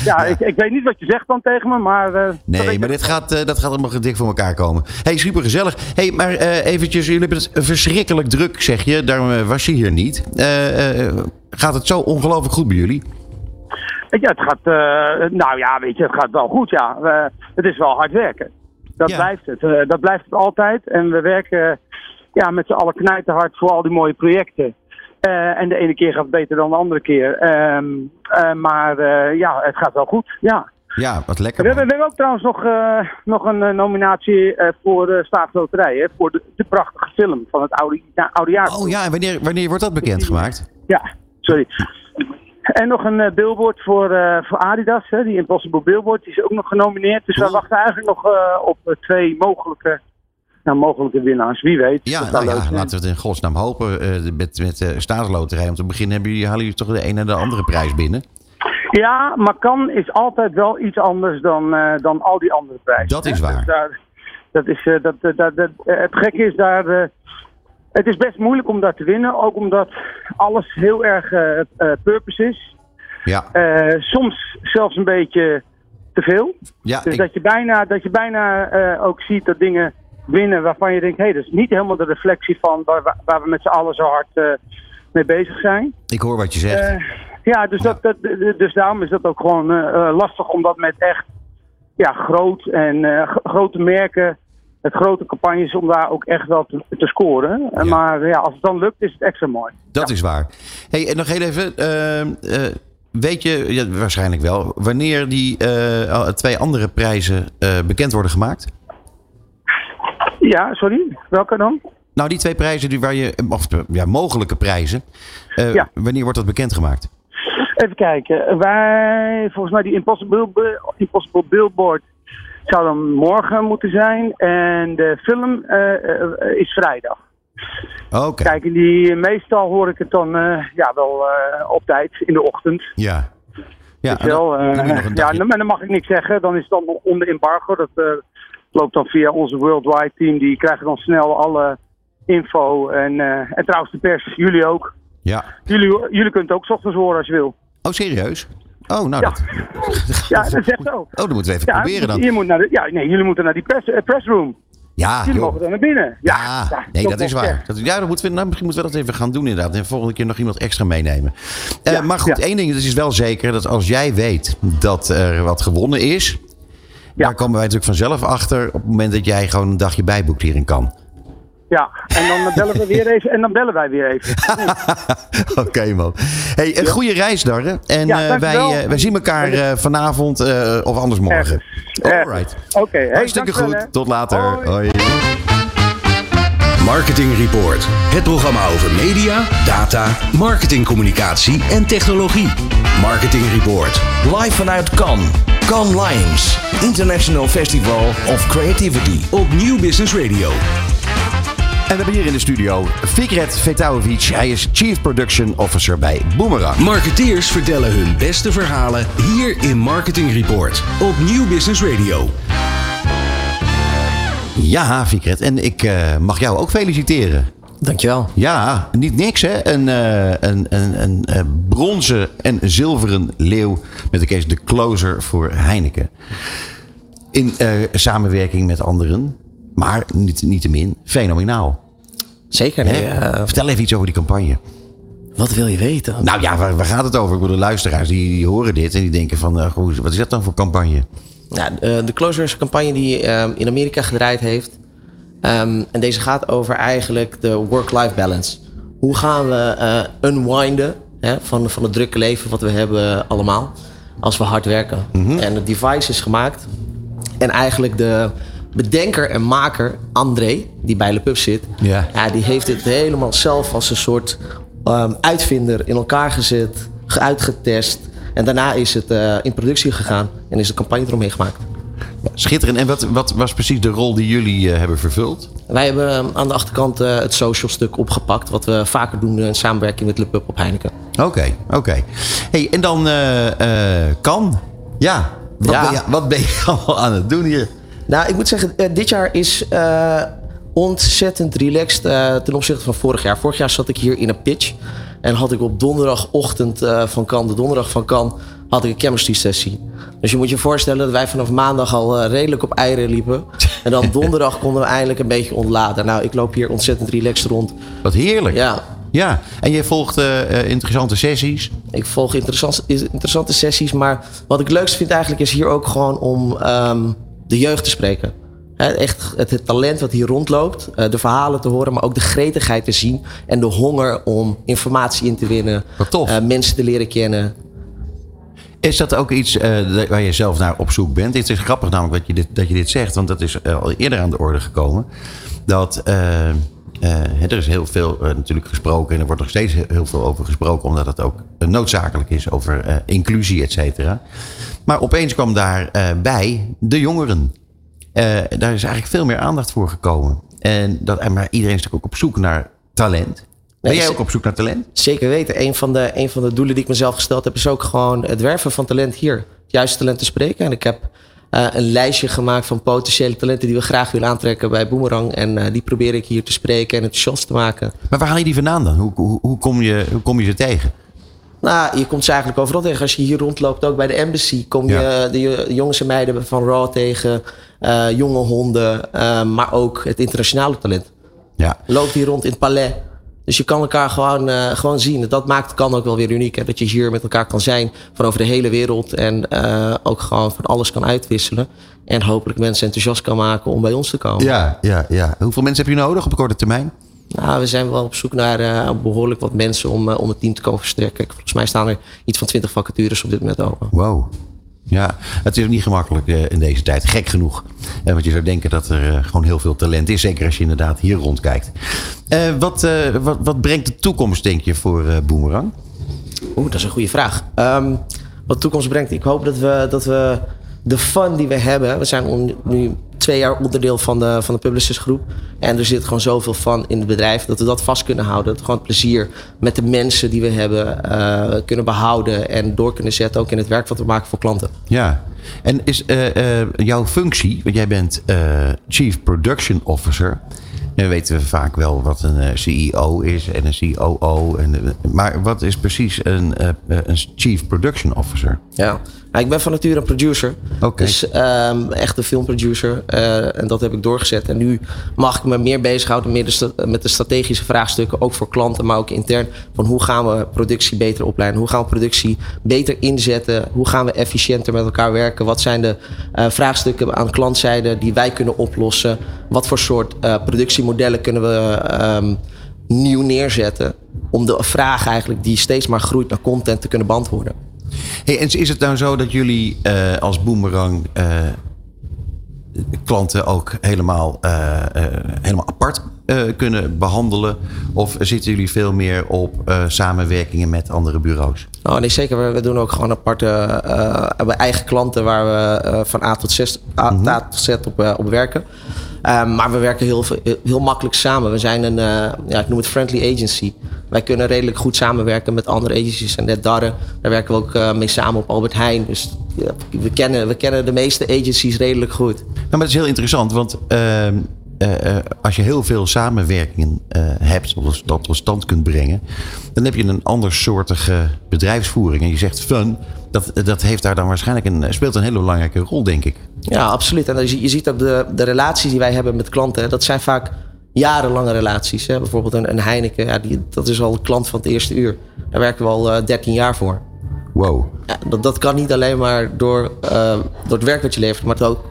Ja, Ik, ik weet niet wat je zegt dan tegen me, maar... eh, Nee, maar dit gaat, eh, dat gaat allemaal dik voor elkaar komen. hey, super gezellig. hey, maar eventjes, jullie hebben het verschrikkelijk druk, zeg je. Daarom was je hier niet. Gaat het zo ongelooflijk goed bij jullie? Ja, het gaat, nou ja, weet je, het gaat wel goed, ja. Het is wel hard werken. Dat Ja. blijft het. Eh, dat blijft het altijd. En we werken eh, ja, met z'n allen knijterhard voor al die mooie projecten. Eh, en de ene keer gaat het beter dan de andere keer. Ehm, eh, maar ja, het gaat wel goed, ja. Ja, wat We lekker. man. we hebben ook trouwens nog, nog een nominatie voor de Staatsloterij. Hè, voor de, de prachtige film van het oude, ja, oude jaar. Oh ja, en wanneer, wanneer wordt dat bekendgemaakt? Ja, sorry. En nog een eh, billboard voor, eh, voor Adidas, hè, die Impossible Billboard, die is ook nog genomineerd. Dus we wachten eigenlijk nog eh, op twee mogelijke, nou, mogelijke winnaars. Wie weet. Ja, nou ja, laten we het in godsnaam hopen. met met de staatsloterij om te beginnen hebben jullie, halen jullie toch de een en de andere prijs binnen. Ja, maar kan is altijd wel iets anders dan, dan al die andere prijzen. Dat is waar. Dus daar, dat is, dat, dat, dat, het gekke is daar. Het is best moeilijk om daar te winnen, ook omdat alles heel erg eh, eh, purpose is. Ja, Eh, soms zelfs een beetje te veel. ja Dus ik- dat je bijna, dat je bijna ook ziet dat dingen winnen waarvan je denkt, hé, hey, dat is niet helemaal de reflectie van waar, waar- we met z'n allen zo hard mee bezig zijn. ik hoor wat je zegt. Ja, dus, Dat, dat, dus daarom is dat ook gewoon lastig om dat met echt ja, groot en grote merken met grote campagnes om daar ook echt wel te, te scoren. Eh, Maar ja, als het dan lukt, is het extra mooi. Dat is waar. Hey, en nog heel even. eh, eh, weet je, ja, waarschijnlijk wel, wanneer die eh, twee andere prijzen bekend worden gemaakt? Ja, sorry, welke dan? Nou, die twee prijzen die waar je, of ja, mogelijke prijzen. Ja. Wanneer wordt dat bekendgemaakt? Even kijken. Wij, volgens mij die Impossible, Impossible Billboard zou dan morgen moeten zijn. En de film eh, eh, is vrijdag. Oké. Kijk, en die, meestal hoor ik het dan eh, ja, wel eh, op tijd in de ochtend. Ja. Ja, wel, eh, dan nog een ja, dan, maar dan mag ik niks zeggen. Dan is het dan onder embargo. Dat eh, loopt dan via onze worldwide team. Die krijgen dan snel alle info. En, eh, en trouwens de pers, jullie ook. Ja. Jullie, jullie kunnen het ook 's ochtends horen als je wil. Oh, serieus? Oh, nou Ja. dat. Ja, dat is echt zo. Oh, dan moeten we even Ja, proberen dan. Je moet naar de, ja, nee, jullie moeten naar die press, eh, pressroom. Ja, jullie joh. mogen dan naar binnen. Ja, ja, Nee, dat is waar. Dat, ja, dan moeten we, nou, misschien moeten we dat even gaan doen inderdaad. En volgende keer nog iemand extra meenemen. Eh, maar goed, één ding is wel zeker. Dat als jij weet dat er wat gewonnen is... daar komen wij natuurlijk vanzelf achter... op het moment dat jij gewoon een dagje bijboekt hierin kan. Ja, en dan bellen we weer even. En dan bellen wij weer even. Oké man. Hey, een goede reis daar. hè. En Ja, eh, wij, eh, wij zien elkaar eh, vanavond eh, of anders morgen. Alright. Oké, hey, Hartstikke goed. Tot later. Hoi. Marketing Report. Het programma over media, data, marketingcommunicatie en technologie. Marketing Report. Live vanuit Cannes. Cannes Lions. International Festival of Creativity. Op Nieuw Business Radio. En we hebben hier in de studio Fikret Vetaovic. Hij is Chief Production Officer bij Boomerang. Marketeers vertellen hun beste verhalen hier in Marketing Report. Op Nieuw Business Radio. Ja, Fikret. En ik eh, mag jou ook feliciteren. Dankjewel. Ja, niet niks hè. Een, eh, een, een, een, eh, bronzen en zilveren leeuw met de case de closer voor Heineken. In eh, samenwerking met anderen. Maar niet, niettemin fenomenaal. Zeker. Nee, Vertel even iets over die campagne. wat wil je weten? Nou ja, waar, waar gaat het over? Ik bedoel, de luisteraars die, die horen dit en die denken van... hoe- wat is dat dan voor campagne? Ja, eh, de Closer is een campagne die eh, in Amerika gedraaid heeft. Ehm, en deze gaat over eigenlijk de work-life balance. Hoe gaan we eh, unwinden hè, van, van het drukke leven wat we hebben allemaal als we hard werken. En het device is gemaakt. En eigenlijk de bedenker en maker, André, die bij Le Pub zit... Ja. Ja, die heeft dit helemaal zelf als een soort ehm, uitvinder in elkaar gezet, ge- uitgetest. En daarna is het eh, in productie gegaan en is de campagne eromheen gemaakt. Schitterend. En wat, wat was precies de rol die jullie eh, hebben vervuld? Wij hebben ehm, aan de achterkant eh, het social stuk opgepakt, wat we vaker doen in samenwerking met Le Pub op Heineken. Oké, oké. Hey, en dan kan. Ja. Wat, Ja. Ben je, wat ben je allemaal aan het doen hier? Nou, ik moet zeggen, eh, dit jaar is eh, ontzettend relaxed eh, ten opzichte van vorig jaar. Vorig jaar zat ik hier in een pitch. En had ik op donderdagochtend van Kan, de donderdag van Kan, had ik een chemistry sessie. Dus je moet je voorstellen dat wij vanaf maandag al redelijk op eieren liepen. En dan donderdag konden we eindelijk een beetje ontladen. Nou, ik loop hier ontzettend relaxed rond. Wat heerlijk. Ja. Ja, en je volgt interessante sessies. Ik volg interessant, interessante sessies. Maar wat ik leukst vind eigenlijk is hier ook gewoon om ehm, de jeugd te spreken. Echt het, het talent wat hier rondloopt. eh, de verhalen te horen, maar ook de gretigheid te zien. En de honger om informatie in te winnen. eh, mensen te leren kennen. Is dat ook iets eh, waar je zelf naar op zoek bent? Het is grappig namelijk dat je dit, dat je dit zegt, want dat is al eerder aan de orde gekomen. Dat er is heel veel natuurlijk gesproken en er wordt nog steeds heel veel over gesproken, omdat het ook noodzakelijk is over inclusie, et cetera. Maar opeens kwam daar eh, bij de jongeren. Eh, daar is eigenlijk veel meer aandacht voor gekomen. En dat, en maar iedereen is natuurlijk ook op zoek naar talent. Ben jij ook op zoek naar talent? Zeker weten. Een van, de, een van de doelen die ik mezelf gesteld heb, is ook gewoon het werven van talent hier. Het juiste talent te spreken. En ik heb eh, een lijstje gemaakt van potentiële talenten die we graag willen aantrekken bij Boomerang. En die probeer ik hier te spreken en het shots te maken. Maar waar haal je die vandaan dan? Hoe, hoe, hoe, kom, je, hoe kom je ze tegen? Nou, je komt ze eigenlijk overal tegen. Als je hier rondloopt, ook bij de embassy, kom je de jo- jongens en meiden van Raw tegen. eh, jonge honden, eh, maar ook het internationale talent. Ja. Loopt hier rond in het Palais. Dus je kan elkaar gewoon, eh, gewoon zien. Dat maakt kan ook wel weer uniek. Hè? Dat je hier met elkaar kan zijn van over de hele wereld. En ook gewoon van alles kan uitwisselen. En hopelijk mensen enthousiast kan maken om bij ons te komen. Ja, ja, ja. Hoeveel mensen heb je nodig op korte termijn? Nou, we zijn wel op zoek naar eh, behoorlijk wat mensen om, eh, om het team te komen versterken. Volgens mij staan er iets van 20 vacatures op dit moment open. Wow. Ja, het is ook niet gemakkelijk eh, in deze tijd. Gek genoeg. Want je zou denken dat er gewoon heel veel talent is. Zeker als je inderdaad hier rondkijkt. Wat, wat, wat brengt de toekomst, denk je, voor Boomerang? Oeh, dat is een goede vraag. Ehm, wat de toekomst brengt. Ik hoop dat we, dat we de fun die we hebben. We zijn nu twee jaar onderdeel van de, van de Publicis groep. En er zit gewoon zoveel van in het bedrijf. Dat we dat vast kunnen houden. Dat we gewoon plezier met de mensen die we hebben eh, kunnen behouden. En door kunnen zetten ook in het werk wat we maken voor klanten. Ja. En is eh, eh, jouw functie, want jij bent Chief Production Officer. En weten we vaak wel wat een eh, CEO is en een COO. En, eh, maar wat is precies een, eh, een Chief Production Officer? Ja, nou, ik ben van nature een producer. Oké. Dus ehm, echt een filmproducer. En dat heb ik doorgezet. En nu mag ik me meer bezighouden met de, met de strategische vraagstukken. Ook voor klanten, maar ook intern. Van hoe gaan we productie beter opleiden? Hoe gaan we productie beter inzetten? Hoe gaan we efficiënter met elkaar werken? Wat zijn de vraagstukken aan klantzijde die wij kunnen oplossen? Wat voor soort eh, productiemodellen kunnen we ehm, nieuw neerzetten? Om de vraag eigenlijk die steeds maar groeit naar content te kunnen beantwoorden. Hey, en is het nou zo dat jullie eh, als Boomerang eh, klanten ook helemaal, eh, helemaal apart kunnen behandelen? Of zitten jullie veel meer op samenwerkingen met andere bureaus? Oh nee, zeker. We, we doen ook gewoon aparte hebben eigen klanten waar we van A tot Z, A, A tot Z op, op werken. Ehm, maar we werken heel, heel makkelijk samen. We zijn een, eh, ja, ik noem het friendly agency. Wij kunnen redelijk goed samenwerken met andere agencies. En net Darren, daar werken we ook eh, mee samen op Albert Heijn. Dus ja, we, kennen, we kennen de meeste agencies redelijk goed. Nou, maar het is heel interessant, want ehm, eh, als je heel veel samenwerkingen hebt, of dat tot stand kunt brengen, dan heb je een andersoortige bedrijfsvoering. En je zegt fun, dat, dat heeft daar dan waarschijnlijk een, speelt een hele belangrijke rol, denk ik. Ja, absoluut. En zie- je ziet ook de, de relaties die wij hebben met klanten. Dat zijn vaak jarenlange relaties. Hè. Bijvoorbeeld een, een Heineken, ja, die, dat is al een klant van het eerste uur. Daar werken we al eh 13 jaar voor. Wow. Ja, dat, dat kan niet alleen maar door, eh, door het werk wat je levert, maar ook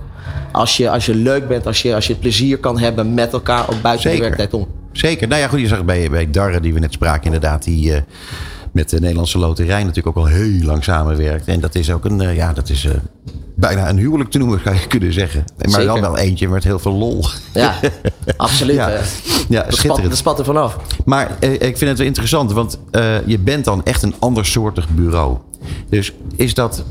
als je, als je leuk bent, als je, als je het plezier kan hebben met elkaar, ook buiten Zeker. de werktijd om. Zeker. Nou ja, goed, je zag bij, bij Darre, die we net spraken, inderdaad, die eh, met de Nederlandse Loterij natuurlijk ook al heel lang samenwerkt. En dat is ook een, eh, ja, dat is eh, bijna een huwelijk te noemen, zou je kunnen zeggen. Maar Zeker. dan wel eentje met heel veel lol. Ja, absoluut. Ja. eh. Ja, dat, spat, schitterend. dat spat er vanaf. Maar eh, ik vind het wel interessant, want eh, je bent dan echt een andersoortig bureau. Dus is dat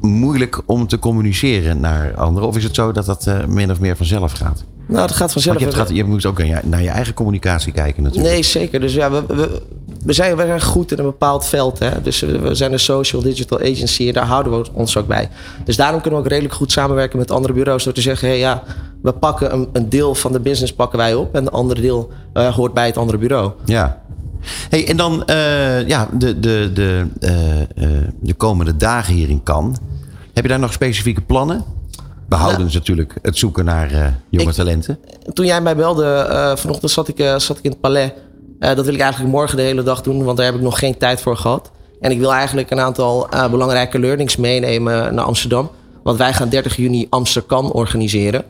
moeilijk om te communiceren naar anderen? Of is het zo dat dat eh, min of meer vanzelf gaat? Nou, dat gaat vanzelf. Je, gaat, je moet ook naar je, naar je eigen communicatie kijken natuurlijk. Nee, zeker. Dus ja, we, we, we, zijn, we zijn goed in een bepaald veld. Hè? Dus we, zijn een social digital agency en daar houden we ons ook bij. Dus daarom kunnen we ook redelijk goed samenwerken met andere bureaus. Door te zeggen, hey, ja, we pakken een, een deel van de business pakken wij op. En de andere deel eh, hoort bij het andere bureau. Ja. Hey, en dan eh, ja, de, de, de, eh, de komende dagen hier in Cannes. Heb je daar nog specifieke plannen? Behoudens natuurlijk het zoeken naar jonge Ik- talenten. Toen jij mij belde, vanochtend zat ik, zat ik in het Palais. Eh, dat wil ik eigenlijk morgen de hele dag doen, want daar heb ik nog geen tijd voor gehad. En ik wil eigenlijk een aantal eh, belangrijke learnings meenemen naar Amsterdam. Want wij gaan 30 juni Amsterdam organiseren.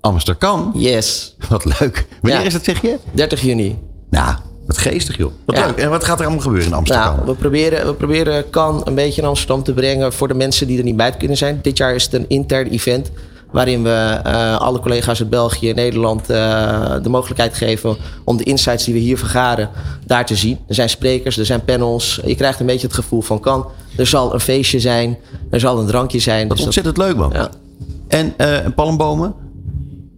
Amsterdam? Yes. Wat leuk. Wanneer Ja. is dat, zeg je? 30 juni. Nou, wat geestig joh. Wat Ja. leuk. En wat gaat er allemaal gebeuren in Amsterdam? Nou, we proberen, we proberen kan een beetje in Amsterdam te brengen voor de mensen die er niet bij kunnen zijn. Dit jaar is het een intern event waarin we eh, alle collega's uit België en Nederland eh, de mogelijkheid geven om de insights die we hier vergaren daar te zien. Er zijn sprekers, er zijn panels. Je krijgt een beetje het gevoel van kan. Er zal een feestje zijn, er zal een drankje zijn. Wat Dus dat- ontzettend leuk man. Ja. En eh palmbomen?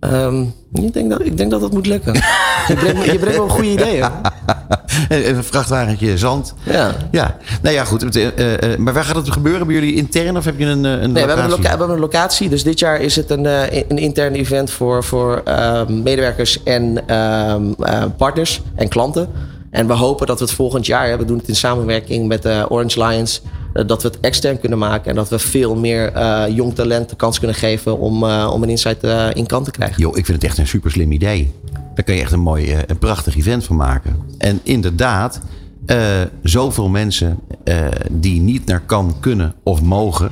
Ehm, ik, denk dat, ik denk dat dat moet lukken. je, brengt, me- je brengt wel goede ideeën. En Een vrachtwagentje zand. Ja. Ja, nou ja, goed. Eh, eh, maar waar gaat het gebeuren? Bij jullie intern of heb je een, eh, een Nee, we hebben, een locatie? loca- we hebben een locatie. Dus dit jaar is het een, een intern event voor, voor ehm, medewerkers en ehm, eh, partners en klanten. En we hopen dat we het volgend jaar, we doen het in samenwerking met Orange Lions, dat we het extern kunnen maken. En dat we veel meer jong talent de kans kunnen geven om, om een insight in kant te krijgen. Joh, ik vind het echt een super slim idee. Daar kun je echt een mooi, eh, een prachtig event van maken. En inderdaad, eh, zoveel mensen eh, die niet naar kan kunnen of mogen.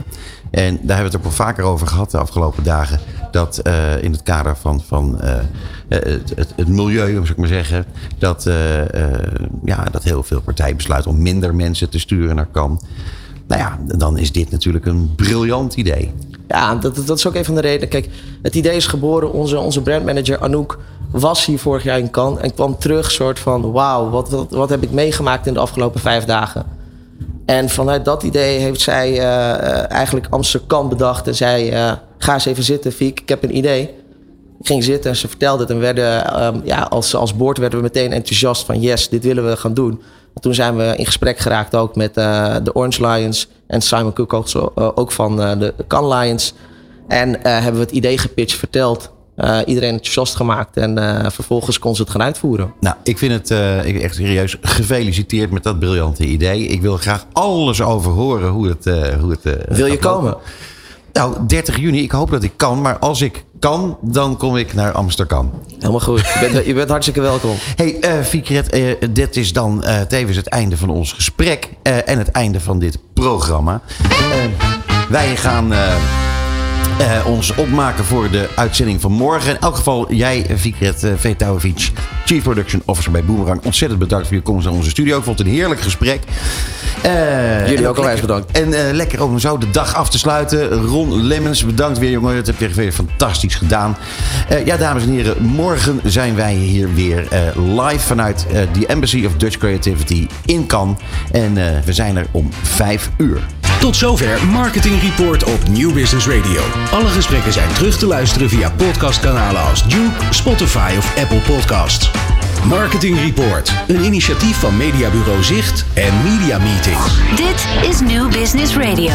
En daar hebben we het ook wel vaker over gehad de afgelopen dagen. Dat in het kader van, van het, het, het milieu, zou ik maar zeggen. Dat, ja, dat heel veel partijen besluiten om minder mensen te sturen naar kan. Nou ja, dan is dit natuurlijk een briljant idee. Ja, dat, dat is ook een van de redenen. Kijk, het idee is geboren. Onze, onze brandmanager Anouk was hier vorig jaar in Cannes en kwam terug soort van... wauw, wat, wat, wat heb ik meegemaakt in de afgelopen vijf dagen? En vanuit dat idee heeft zij eh, eh, eigenlijk Amsterdam bedacht en zei... eh, ga eens even zitten, Fiek, ik heb een idee. Ik ging zitten en ze vertelde het en werden, ehm, ja, als, als board werden we meteen enthousiast van... yes, dit willen we gaan doen. En toen zijn we in gesprek geraakt ook met de Orange Lions en Simon Cook ook, ook van de Cannes Lions. En hebben we het idee gepitcht, verteld. Eh, iedereen enthousiast gemaakt en eh, vervolgens kon ze het gaan uitvoeren. Nou, ik vind het eh, ik- echt serieus gefeliciteerd met dat briljante idee. Ik wil graag alles over horen hoe het. hoe het Wil je lopen. komen? Nou, 30 juni. Ik hoop dat ik kan. Maar als ik kan, dan kom ik naar Amsterdam. Helemaal goed. Je bent, je bent hartstikke welkom. Hey, eh, dit is dan tevens het einde van ons gesprek. en het einde van dit programma. Wij gaan. Eh, eh, ons opmaken voor de uitzending van morgen. In elk geval, jij, eh, Fikret uh, Vetauovic, Chief Production Officer bij Boomerang. Ontzettend bedankt voor je komst naar onze studio. Ik vond het een heerlijk gesprek. Eh, Jullie ook onwijs lekker- En eh, lekker om zo de dag af te sluiten. Ron Lemmens, bedankt weer jongen. Dat heb je weer fantastisch gedaan. Eh, ja, dames en heren, morgen zijn wij hier weer eh, live vanuit eh The Embassy of Dutch Creativity in Cannes. En eh, we zijn er om vijf uur. Tot zover Marketing Report op New Business Radio. Alle gesprekken zijn terug te luisteren via podcastkanalen als Duke, Spotify of Apple Podcasts. Marketing Report, een initiatief van Mediabureau Zicht en Media Meeting. Dit is New Business Radio.